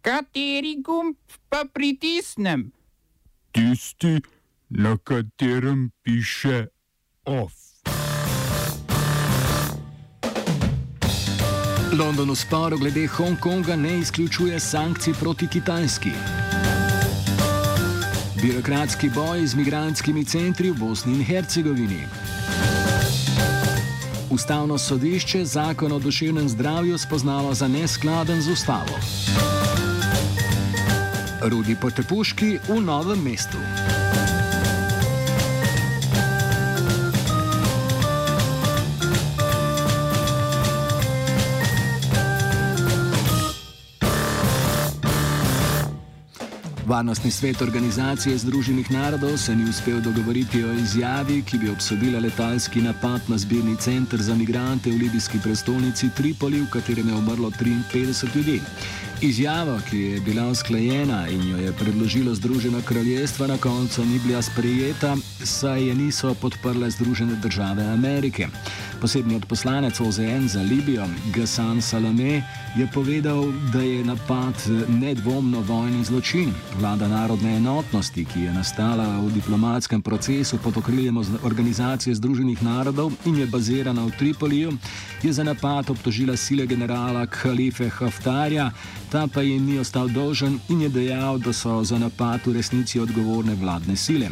Kateri gumb pa pritisnem? Tisti, na katerem piše OF. London v sporu glede Hongkonga ne izključuje sankcij proti Kitajski. Birokratski boj z migranskimi centri v Bosni in Hercegovini. Ustavno sodišče zakon o duševnem zdravju spoznalo za neskladen z ustavo. Rudi Potepuški v novem mestu. Varnostni svet Organizacije Združenih narodov se ni uspel dogovoriti o izjavi, ki bi obsodila letalski napad na zbirni center za migrante v libijski prestolnici Tripoli, v katerem je umrlo 53 ljudi. Izjava, ki je bila usklajena in jo je predložilo Združeno kraljestvo, na koncu ni bila sprejeta, saj je niso podprle Združene države Amerike. Posebni odposlanec OZN za Libijo, Gassan Salome, je povedal, da je napad nedvomno vojni zločin. Vlada narodne enotnosti, ki je nastala v diplomatskem procesu pod okriljem Organizacije Združenih narodov in je bazirana v Tripoliju, je za napad obtožila sile generala Khalife Haftarja, ta pa jim ni ostal dolžen in je dejal, da so za napad v resnici odgovorne vladne sile.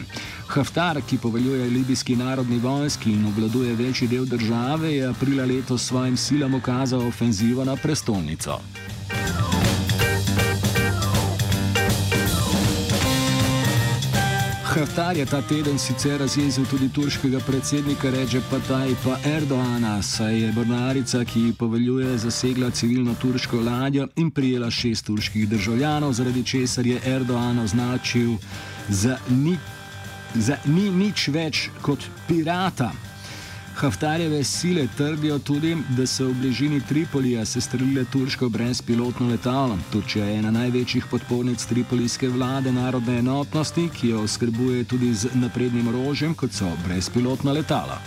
Haftar, ki poveljuje libijski narodni vojski in obvladuje večji del države, je aprila letos svojim silam ukazal ofenzivo na prestolnico. Haftar je ta teden sicer razjezil tudi turškega predsednika Ređepa Tajpa Erdoana, saj je mornarica, ki poveljuje, zasegla civilno turško ladjo in prijela šest turških državljanov, zaradi česar je Erdoan označil za ni, za ni nič več kot pirata. Haftarjeve sile trdijo tudi, da so v bližini Tripolija sestrelile turško brezpilotno letalo. Turčija je ena največjih podpornic tripolijske vlade narodne enotnosti, ki jo oskrbuje tudi z naprednim orožjem, kot so brezpilotna letala.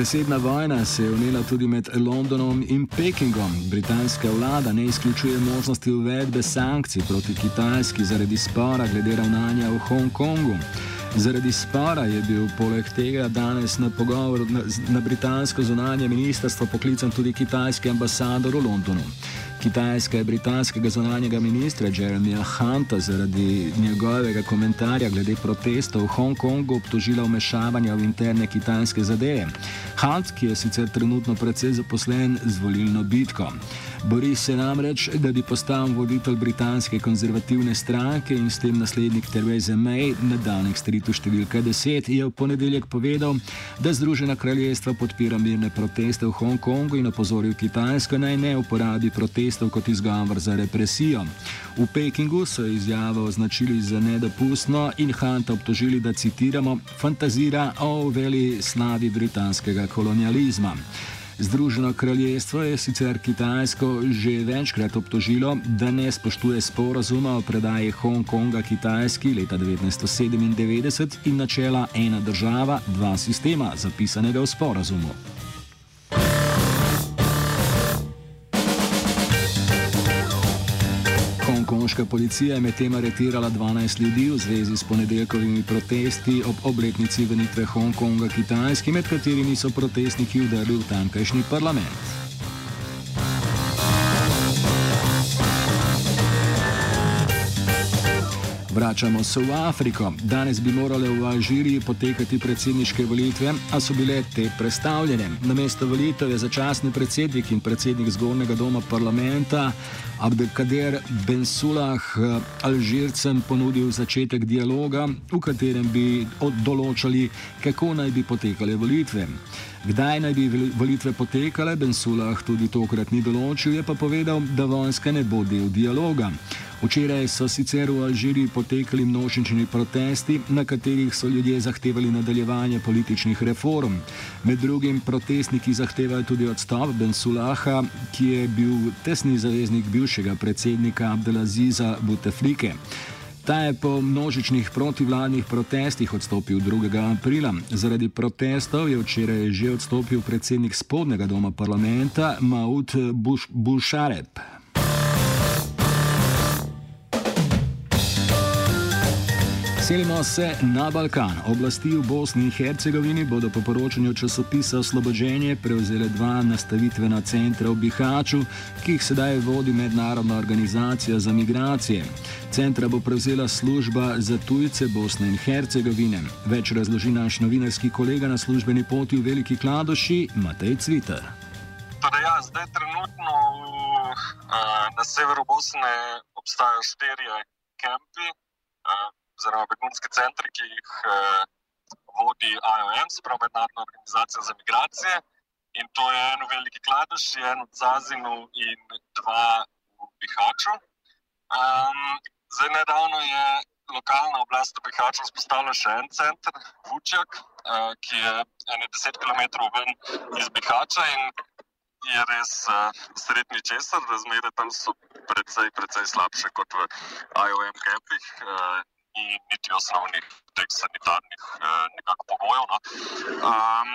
Besedna vojna se je vnela tudi med Londonom in Pekingom. Britanska vlada ne izključuje možnosti uvedbe sankcij proti Kitajski zaradi spora glede ravnanja v Hongkongu. Zaradi spora je bil poleg tega danes na pogovor na, na britansko zunanje ministrstvo poklican tudi kitajski ambasador v Londonu. Kitajska je britanskega zunanjega ministra Jeremija Hunta zaradi njegovega komentarja glede protestov v Hongkongu obtožila vmešavanja v interne kitajske zadeve. Hunt, ki je sicer trenutno precej zaposlen z volilno bitko. Bori se namreč, da bi postal voditelj britanske konzervativne stranke in s tem naslednik Theresa May na Downing Streetu številka 10 je v ponedeljek povedal, da Združena kraljestva podpira mirne proteste v Hongkongu in opozoril Kitajsko naj ne uporabi protestov kot izgovor za represijo. V Pekingu so izjavo označili za nedopustno in Hunta obtožili, da citiramo, fantazira o veli slavi britanskega kolonializma. Združeno kraljestvo je sicer Kitajsko že večkrat obtožilo, da ne spoštuje sporazuma o predaji Hongkonga Kitajski leta 1997 in načela ena država, dva sistema, zapisanega v sporazumu. Hongkonška policija je medtem aretirala 12 ljudi v zvezi s ponedeljkovimi protesti ob obletnici venitve Hongkonga Kitajski, med katerimi so protestniki vdrli v tamkajšnji parlament. Vračamo se v Afriko. Danes bi morale v Alžiriji potekati predsedniške volitve, a so bile te predstavljene. Na mesto volitev je začasni predsednik in predsednik zgornjega doma parlamenta Abdelkader Bensulah Alžircem ponudil začetek dialoga, v katerem bi določali, kako naj bi potekale volitve. Kdaj naj bi volitve potekale, Bensulah tudi tokrat ni določil, je pa povedal, da vojska ne bo del dialoga. Včeraj so sicer v Alžiriji potekali množični protesti, na katerih so ljudje zahtevali nadaljevanje političnih reform. Med drugim protestniki zahtevajo tudi odstop Bensulaha, ki je bil tesni zaveznik bivšega predsednika Abdelaziza Buteflike. Ta je po množičnih protivladnih protestih odstopil 2. aprila. Zaradi protestov je včeraj že odstopil predsednik spodnega doma parlamenta Maud Bušareb. Selimo se na Balkan. Oblasti v Bosni in Hercegovini bodo po poročanju časopisa Oslobođenje prevzele dva nastavitvena centra v Bihaču, ki jih sedaj vodi Mednarodna organizacija za migracije. Centra bo prevzela služba za tujce Bosne in Hercegovine. Več razloži naš novinarski kolega na službeni poti v Veliki Kladoši, Matej Cviter. Torej, ja, zdaj trenutno v, uh, na severu Bosne obstajajo štirje kampi. Oziroma begunski centri, ki jih eh, vodi IOM, spravo mednarodna organizacija za migracije. In to je eno veliki kladoš, en v Zazinu in dva v Bihaču. Um, zdaj, nedavno je lokalna oblast v Bihaču vzpostavila še en center, Vučjak, uh, ki je ene deset km ven iz Bihača in je res uh, srednji česar, razmere tam so precej, precej slabše kot v IOM kempih. Uh, ni niti osnovnih teh sanitarnih eh, nekako pogojev. No. Um,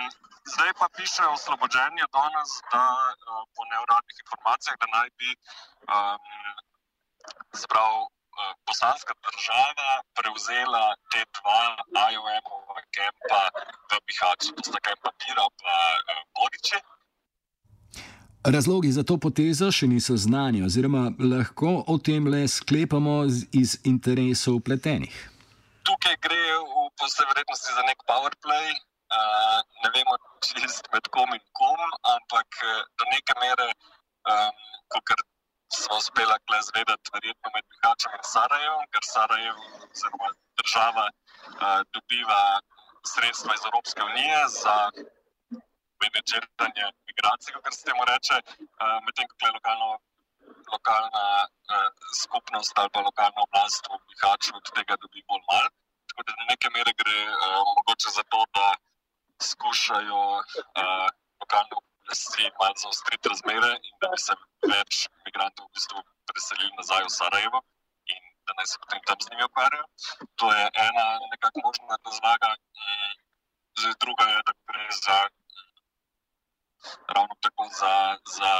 zdaj pa piše oslobođenje danes, da eh, po neuradnih informacijah, da naj bi um, zbral eh, bosanska država prevzela te dva IOM-ova kempa v Bihaču, to sta kempa Pira pa eh, Boriči. Razlogi za to potezo še niso znani, oziroma lahko o tem le sklepamo iz interesov upletenih. Tukaj gre v posebej vrednosti za nek powerplay. Uh, ne vemo, čist med kom in kom, ampak do neke mere, um, kot smo uspeli zvedeti, verjetno med Bihačem in Sarajevom, ker Sarajev, oziroma država, uh, dobiva sredstva iz Evropske unije za menedžiranje migracij, kot se temu reče, uh, medtem ko je lokalno, lokalna uh, skupnost ali pa lokalna oblast v Bihaču od tega dobi bolj malo. Tako da na neke mere gre uh, mogoče za to, da skušajo uh, lokalne oblasti malo zaostriti razmere in da bi se več migrantov v bistvu preselili nazaj v Sarajevo. Da naj se potem tam z njimi ukvarjajo. To je ena nekako možna razlaga, mm, zdaj druga je, da gre za ravno tako za, za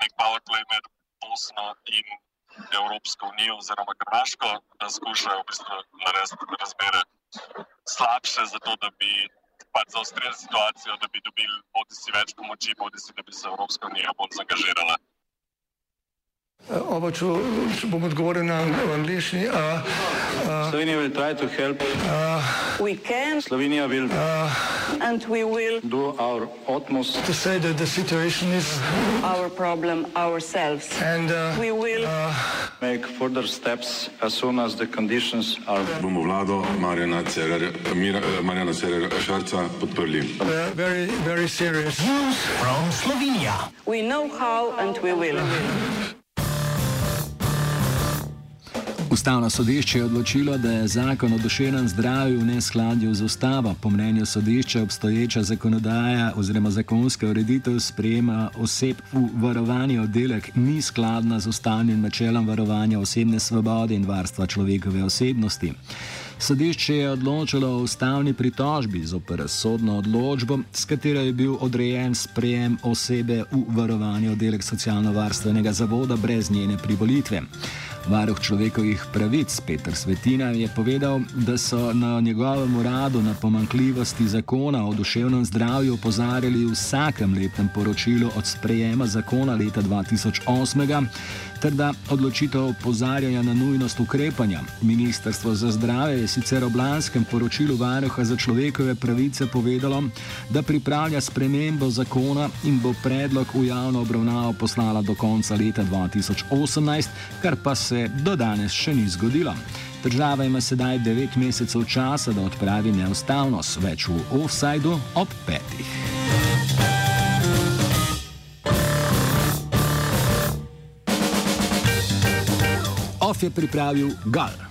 nek powerplay med Bosno in Evropsko unijo, oziroma Hrvaško, da skušajo v bistvu narediti razmere slabše, zato da bi pač zaostrili situacijo, da bi dobili bodi si več pomoči, bodi si da bi se Evropska unija bolj zaangažirala. Oba, če, če bom odgovoril na angliški. Slovenija will try to help. Uh, we can. Slovenija will. Uh, and we will. Do our utmost. To say that the situation is. Our problem ourselves. And uh, we will. Uh, make further steps as soon as the conditions are. Bomo vlado Marjana Cererera Šarca podprli. Uh, very, very serious. News from Slovenia. We know how and we will. Ustavno sodišče je odločilo, da je zakon o duševnem zdravju v neskladju z ustavo. Po mnenju sodišča obstoječa zakonodaja oziroma zakonska ureditev sprejema oseb v varovani oddelek ni skladna z ustavnim načelom varovanja osebne svobode in varstva človekove osebnosti. Sodišče je odločilo o ustavni pritožbi z opersodno odločbo, s katero je bil odrejen sprejem osebe v varovani oddelek socialno-varstvenega zavoda brez njene privolitve. Varuh človekovih pravic Petr Svetina je povedal, da so na njegovem uradu na pomankljivosti zakona o duševnem zdravju opozarjali v vsakem letnem poročilu od sprejema zakona leta 2008 ter da odločitev opozarjanja na nujnost ukrepanja. Ministrstvo za zdravje je sicer v lanskem poročilu Varuha za človekove pravice povedalo, da pripravlja spremembo zakona in bo predlog v javno obravnavo poslala do konca leta 2018, kar pa se do danes še ni zgodilo. Država ima sedaj 9 mesecev časa, da odpravi neustavnost, več v offsajdu ob petih. Off je pripravil Gal.